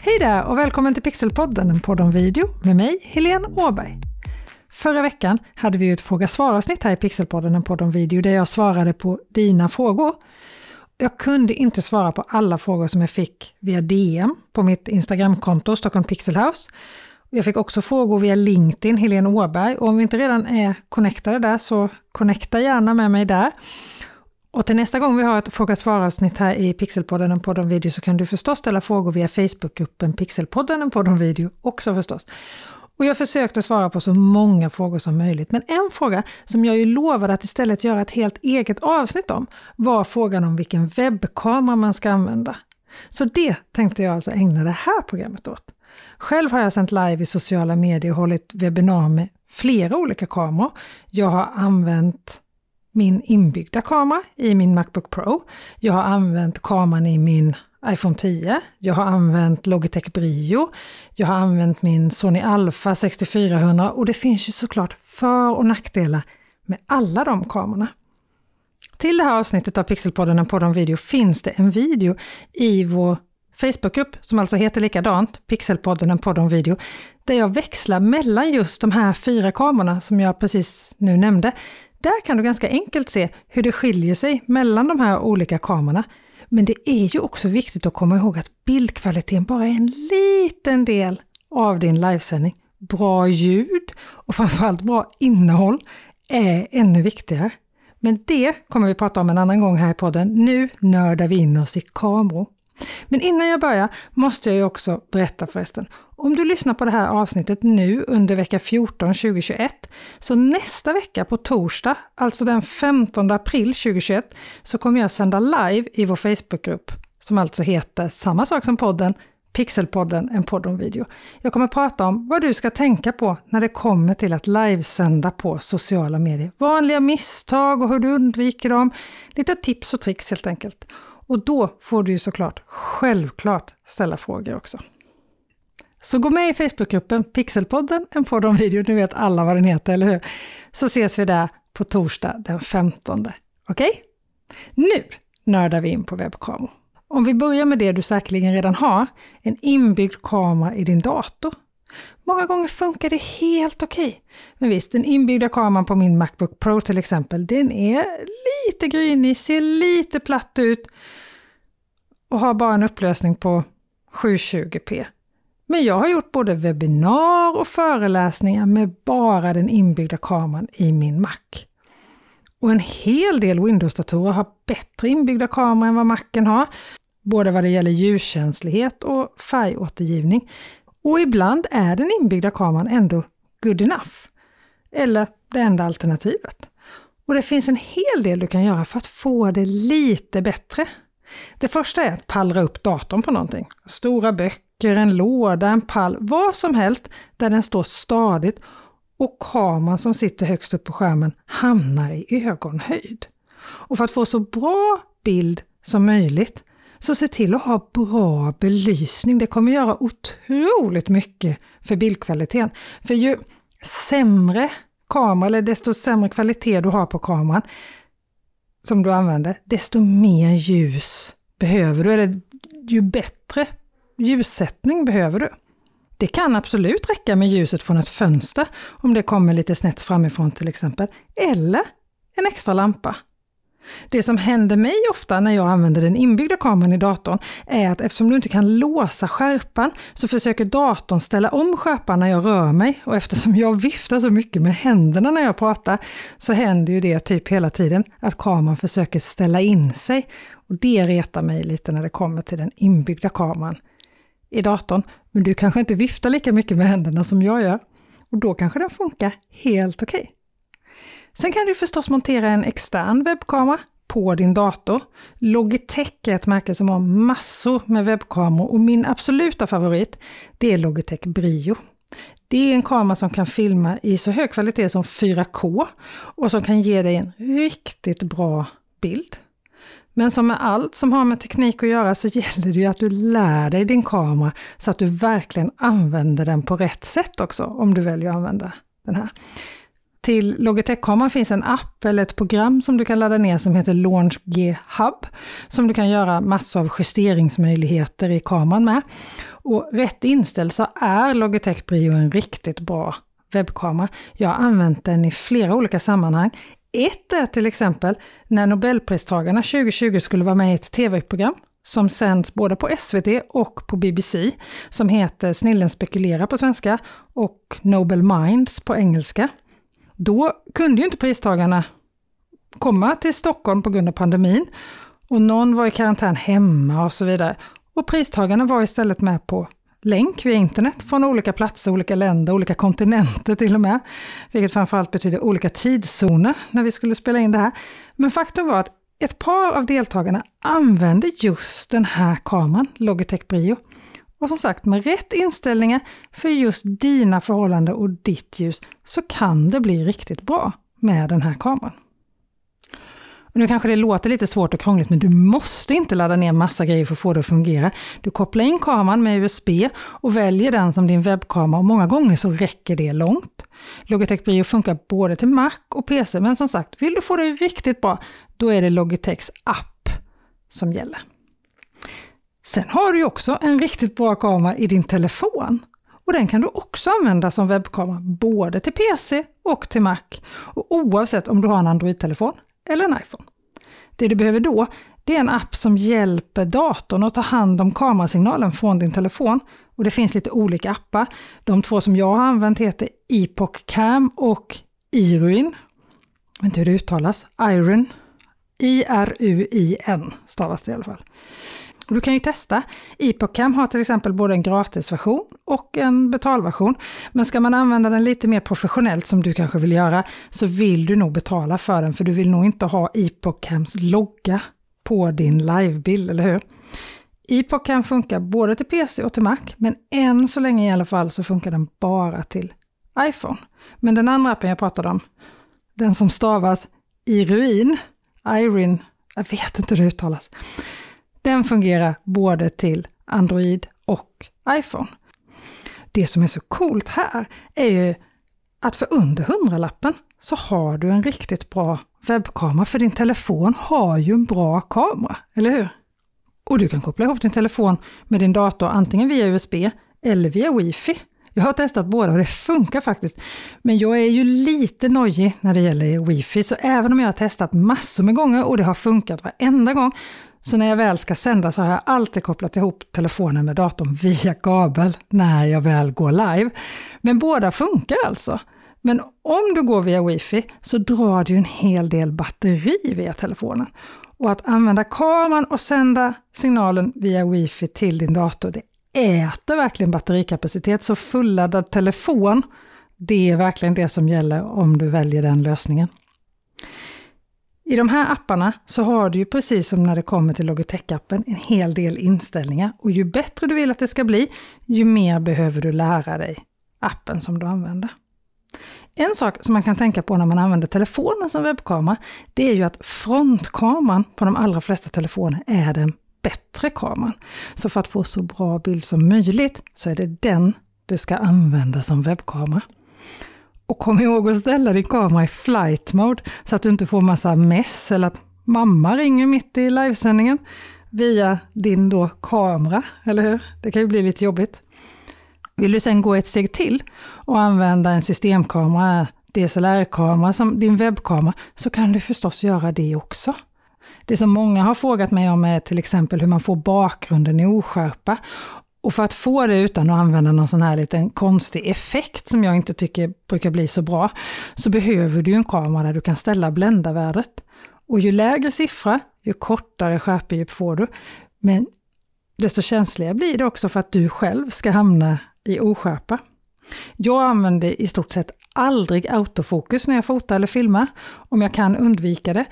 Hej där och välkommen till Pixelpodden, en podd om video med mig, Helene Åberg. Förra veckan hade vi ett fråga svar-avsnitt här i Pixelpodden, en podd om video, där jag svarade på dina frågor. Jag kunde inte svara på alla frågor som jag fick via DM på mitt Instagramkonto Stockholm Pixel House. Jag fick också frågor via LinkedIn, Helene Åberg, och om vi inte redan är connectade där så connecta gärna med mig där. Och till nästa gång vi har ett fråga svar-avsnitt här i Pixelpodden, en podd om video, så kan du förstås ställa frågor via Facebookgruppen Pixelpodden, en podd om video också förstås. Och jag försökte svara på så många frågor som möjligt, men en fråga som jag ju lovade att istället göra ett helt eget avsnitt om var frågan om vilken webbkamera man ska använda. Så det tänkte jag alltså ägna det här programmet åt. Själv har jag sänt live i sociala medier och hållit webbinar med flera olika kameror. Jag har använt min inbyggda kamera i min Macbook Pro. Jag har använt kameran i min iPhone 10. Jag har använt Logitech Brio. Jag har använt min Sony Alpha 6400 och det finns ju såklart för och nackdelar med alla de kamerorna. Till det här avsnittet av Pixelpodden, en podd om video, finns det en video i vår Facebookgrupp som alltså heter likadant, Pixelpodden, en podd om video, där jag växlar mellan just de här fyra kamerorna som jag precis nu nämnde. Där kan du ganska enkelt se hur det skiljer sig mellan de här olika kamerorna. Men det är ju också viktigt att komma ihåg att bildkvaliteten bara är en liten del av din livesändning. Bra ljud och framförallt bra innehåll är ännu viktigare. Men det kommer vi prata om en annan gång här i podden. Nu nördar vi in oss i kameror. Men innan jag börjar måste jag ju också berätta förresten. Om du lyssnar på det här avsnittet nu under vecka 14 2021, så nästa vecka på torsdag, alltså den 15 april 2021, så kommer jag sända live i vår Facebookgrupp som alltså heter samma sak som podden, Pixelpodden, en podd om video. Jag kommer prata om vad du ska tänka på när det kommer till att livesända på sociala medier. Vanliga misstag och hur du undviker dem. Lite tips och tricks helt enkelt. Och då får du ju såklart självklart ställa frågor också. Så gå med i Facebookgruppen Pixelpodden, en podd om video, nu vet alla vad den heter, eller hur? Så ses vi där på torsdag den 15. Okej? Okay? Nu nördar vi in på webbkameror. Om vi börjar med det du säkerligen redan har, en inbyggd kamera i din dator. Många gånger funkar det helt okej. Okay. Men visst, den inbyggda kameran på min Macbook Pro till exempel, den är lite grynig, ser lite platt ut och har bara en upplösning på 720p. Men jag har gjort både webbinar och föreläsningar med bara den inbyggda kameran i min Mac. Och en hel del Windows-datorer har bättre inbyggda kameror än vad Macen har, både vad det gäller ljuskänslighet och färgåtergivning. Och ibland är den inbyggda kameran ändå good enough, eller det enda alternativet. Och det finns en hel del du kan göra för att få det lite bättre. Det första är att pallra upp datorn på någonting. Stora böcker, en låda, en pall, vad som helst där den står stadigt och kameran som sitter högst upp på skärmen hamnar i ögonhöjd. Och för att få så bra bild som möjligt så se till att ha bra belysning. Det kommer göra otroligt mycket för bildkvaliteten. För ju sämre kamera, eller desto sämre kvalitet du har på kameran som du använder, desto mer ljus behöver du, eller ju bättre ljussättning behöver du. Det kan absolut räcka med ljuset från ett fönster om det kommer lite snett framifrån till exempel, eller en extra lampa. Det som händer mig ofta när jag använder den inbyggda kameran i datorn är att eftersom du inte kan låsa skärpan så försöker datorn ställa om skärpan när jag rör mig och eftersom jag viftar så mycket med händerna när jag pratar så händer ju det typ hela tiden att kameran försöker ställa in sig och det retar mig lite när det kommer till den inbyggda kameran i datorn. Men du kanske inte viftar lika mycket med händerna som jag gör och då kanske den funkar helt okej. Okay. Sen kan du förstås montera en extern webbkamera på din dator. Logitech är ett märke som har massor med webbkameror och min absoluta favorit det är Logitech Brio. Det är en kamera som kan filma i så hög kvalitet som 4K och som kan ge dig en riktigt bra bild. Men som med allt som har med teknik att göra så gäller det ju att du lär dig din kamera så att du verkligen använder den på rätt sätt också, om du väljer att använda den här. Till Logitech-kameran finns en app eller ett program som du kan ladda ner som heter Launch G Hub, som du kan göra massor av justeringsmöjligheter i kameran med. Och rätt inställd så är Logitech Brio en riktigt bra webbkamera. Jag har använt den i flera olika sammanhang. Ett är till exempel när Nobelpristagarna 2020 skulle vara med i ett tv-program som sänds både på SVT och på BBC, som heter Snillen spekulerar på svenska och Nobel Minds på engelska. Då kunde ju inte pristagarna komma till Stockholm på grund av pandemin och någon var i karantän hemma och så vidare. Och pristagarna var istället med på länk via internet från olika platser, olika länder, olika kontinenter till och med. Vilket framförallt betyder olika tidszoner när vi skulle spela in det här. Men faktum var att ett par av deltagarna använde just den här kameran, Logitech Brio. Och som sagt, med rätt inställningar för just dina förhållanden och ditt ljus så kan det bli riktigt bra med den här kameran. Nu kanske det låter lite svårt och krångligt, men du måste inte ladda ner massa grejer för att få det att fungera. Du kopplar in kameran med USB och väljer den som din webbkamera och många gånger så räcker det långt. Logitech Brio funkar både till Mac och PC, men som sagt, vill du få det riktigt bra, då är det Logitechs app som gäller. Sen har du ju också en riktigt bra kamera i din telefon. Och den kan du också använda som webbkamera både till PC och till Mac. Och oavsett om du har en Android-telefon eller en iPhone. Det du behöver då, det är en app som hjälper datorn att ta hand om kamerasignalen från din telefon. Och det finns lite olika appar. De två som jag har använt heter Epoch Cam och Iruin. Jag vet inte hur det uttalas. Iron. I-R-U-I-N stavas det i alla fall. Du kan ju testa. Epocam har till exempel både en gratisversion och en betalversion. Men ska man använda den lite mer professionellt som du kanske vill göra så vill du nog betala för den för du vill nog inte ha Epocams logga på din livebild, eller hur? IPOCAM funkar både till PC och till Mac, men än så länge i alla fall så funkar den bara till iPhone. Men den andra appen jag pratade om, den som stavas i ruin, Irin, jag vet inte hur det uttalas. Den fungerar både till Android och iPhone. Det som är så coolt här är ju att för under hundralappen så har du en riktigt bra webbkamera, för din telefon har ju en bra kamera, eller hur? Och du kan koppla ihop din telefon med din dator antingen via USB eller via Wi-Fi. Jag har testat båda och det funkar faktiskt. Men jag är ju lite nojig när det gäller Wi-Fi, så även om jag har testat massor med gånger och det har funkat varenda gång, så när jag väl ska sända så har jag alltid kopplat ihop telefonen med datorn via kabel när jag väl går live. Men båda funkar alltså. Men om du går via wifi så drar du en hel del batteri via telefonen. Och att använda kameran och sända signalen via wifi till din dator, det äter verkligen batterikapacitet. Så fulladdad telefon, det är verkligen det som gäller om du väljer den lösningen. I de här apparna så har du ju precis som när det kommer till Logitech-appen en hel del inställningar och ju bättre du vill att det ska bli, ju mer behöver du lära dig appen som du använder. En sak som man kan tänka på när man använder telefonen som webbkamera, det är ju att frontkameran på de allra flesta telefoner är den bättre kameran. Så för att få så bra bild som möjligt så är det den du ska använda som webbkamera. Och kom ihåg att ställa din kamera i flight mode så att du inte får massa mess eller att mamma ringer mitt i livesändningen via din då kamera, eller hur? Det kan ju bli lite jobbigt. Vill du sen gå ett steg till och använda en systemkamera, DSLR-kamera som din webbkamera, så kan du förstås göra det också. Det som många har frågat mig om är till exempel hur man får bakgrunden i oskärpa. Och för att få det utan att använda någon sån här liten konstig effekt som jag inte tycker brukar bli så bra, så behöver du en kamera där du kan ställa bländarvärdet. Och ju lägre siffra, ju kortare skärpedjup får du. Men desto känsligare blir det också för att du själv ska hamna i oskärpa. Jag använder i stort sett aldrig autofokus när jag fotar eller filmar, om jag kan undvika det,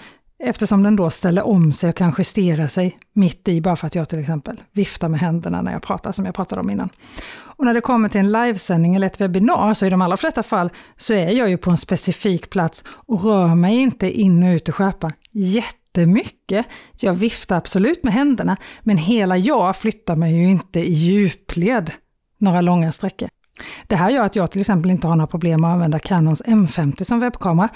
Eftersom den då ställer om sig och kan justera sig mitt i, bara för att jag till exempel viftar med händerna när jag pratar, som jag pratade om innan. Och när det kommer till en livesändning eller ett webbinar, så i de allra flesta fall så är jag ju på en specifik plats och rör mig inte in och ut i skärpan jättemycket. Jag viftar absolut med händerna, men hela jag flyttar mig ju inte i djupled några långa sträckor. Det här gör att jag till exempel inte har några problem att använda Canons M50 som webbkamera.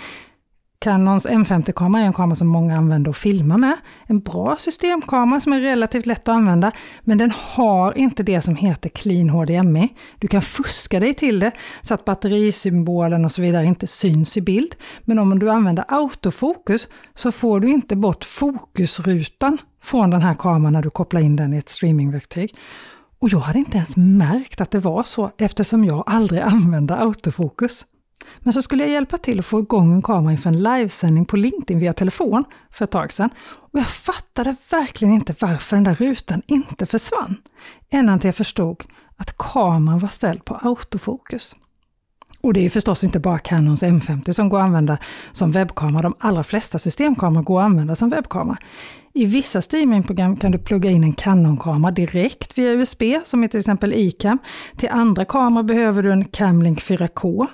Canons M50-kamera är en kamera som många använder och filmar med. En bra systemkamera som är relativt lätt att använda, men den har inte det som heter Clean HDMI. Du kan fuska dig till det så att batterisymbolen och så vidare inte syns i bild. Men om du använder autofokus så får du inte bort fokusrutan från den här kameran när du kopplar in den i ett streamingverktyg. Och jag hade inte ens märkt att det var så eftersom jag aldrig använde autofokus. Men så skulle jag hjälpa till att få igång en kamera inför en livesändning på LinkedIn via telefon för ett tag sedan. Och jag fattade verkligen inte varför den där rutan inte försvann. Ända till jag förstod att kameran var ställd på autofokus. Och det är förstås inte bara Canons M50 som går att använda som webbkamera. De allra flesta systemkameror går att använda som webbkamera. I vissa streamingprogram kan du plugga in en Canon-kamera direkt via USB, som i till exempel iCam. Till andra kameror behöver du en Camlink 4K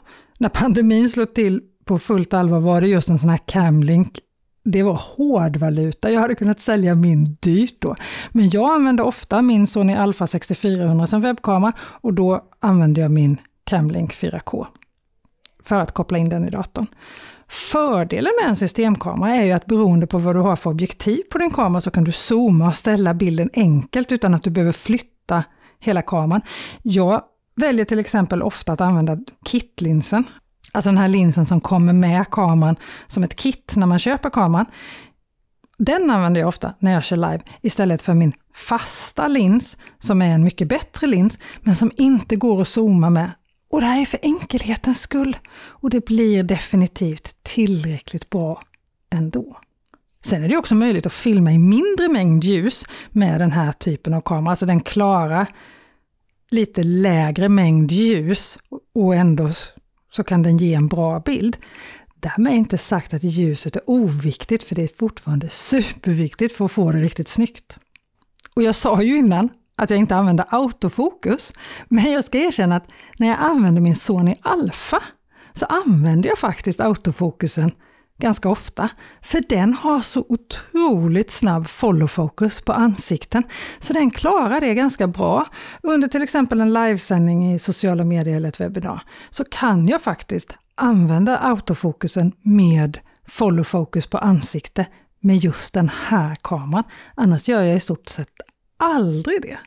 när pandemin slog till på fullt allvar var det just en sån här Camlink det var hårdvaluta. Jag hade kunnat sälja min dyrt då. Men jag använde ofta min Sony Alpha 6400 som webbkamera och då använde jag min Camlink 4K för att koppla in den i datorn. Fördelen med en systemkamera är ju att beroende på vad du har för objektiv på din kamera så kan du zooma och ställa bilden enkelt utan att du behöver flytta hela kameran. Jag väljer till exempel ofta att använda kitlinsen. Alltså den här linsen som kommer med kameran som ett kit när man köper kameran. Den använder jag ofta när jag kör live istället för min fasta lins som är en mycket bättre lins men som inte går att zooma med. Och det här är för enkelhetens skull och det blir definitivt tillräckligt bra ändå. Sen är det också möjligt att filma i mindre mängd ljus med den här typen av kamera, alltså den klara lite lägre mängd ljus och ändå så kan den ge en bra bild. Därmed är inte sagt att ljuset är oviktigt, för det är fortfarande superviktigt för att få det riktigt snyggt. Och jag sa ju innan att jag inte använder autofokus, men jag ska erkänna att när jag använder min Sony Alpha så använder jag faktiskt autofokusen ganska ofta, för den har så otroligt snabb follow focus på ansikten, så den klarar det ganska bra. Under till exempel en livesändning i sociala medier eller ett webbinar så kan jag faktiskt använda autofokusen med follow focus på ansikte med just den här kameran. Annars gör jag i stort sett aldrig det.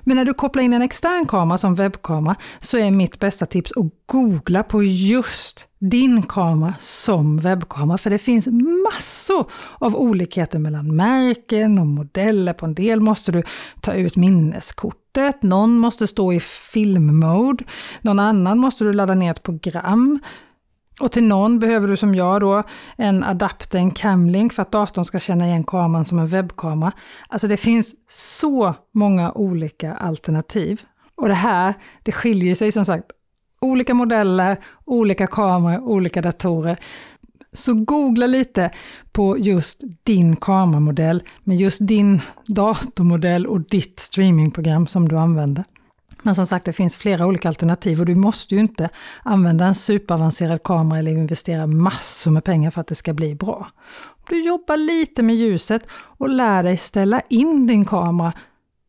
Men när du kopplar in en extern kamera som webbkamera så är mitt bästa tips att googla på just din kamera som webbkamera. För det finns massor av olikheter mellan märken och modeller. På en del måste du ta ut minneskortet, någon måste stå i filmmode, någon annan måste du ladda ner ett program. Och till någon behöver du som jag då en adapter, en camlink för att datorn ska känna igen kameran som en webbkamera. Alltså det finns så många olika alternativ. Och det här, det skiljer sig som sagt olika modeller, olika kameror, olika datorer. Så googla lite på just din kameramodell med just din datormodell och ditt streamingprogram som du använder. Men som sagt, det finns flera olika alternativ och du måste ju inte använda en superavancerad kamera eller investera massor med pengar för att det ska bli bra. Du jobbar lite med ljuset och lär dig ställa in din kamera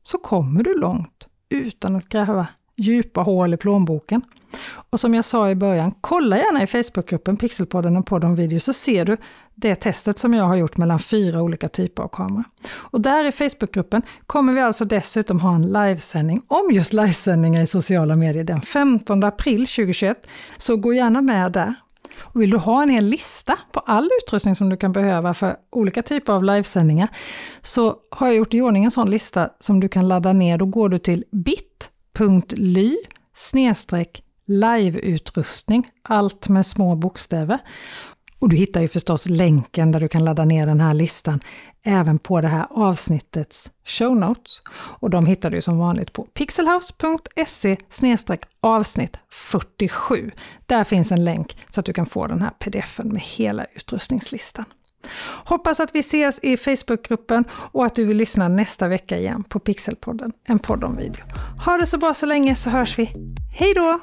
så kommer du långt utan att gräva djupa hål i plånboken. Och som jag sa i början, kolla gärna i Facebookgruppen Pixelpodden och podd om video så ser du det testet som jag har gjort mellan fyra olika typer av kameror. Och där i Facebookgruppen kommer vi alltså dessutom ha en livesändning om just livesändningar i sociala medier den 15 april 2021. Så gå gärna med där. Och vill du ha en hel lista på all utrustning som du kan behöva för olika typer av livesändningar så har jag gjort i ordning en sån lista som du kan ladda ner. Då går du till bit.ly snedstreck liveutrustning, allt med små bokstäver. Och du hittar ju förstås länken där du kan ladda ner den här listan även på det här avsnittets show notes. Och de hittar du som vanligt på pixelhouse.se avsnitt 47. Där finns en länk så att du kan få den här pdfen med hela utrustningslistan. Hoppas att vi ses i Facebookgruppen och att du vill lyssna nästa vecka igen på Pixelpodden, en podd om video. Ha det så bra så länge så hörs vi. Hej då!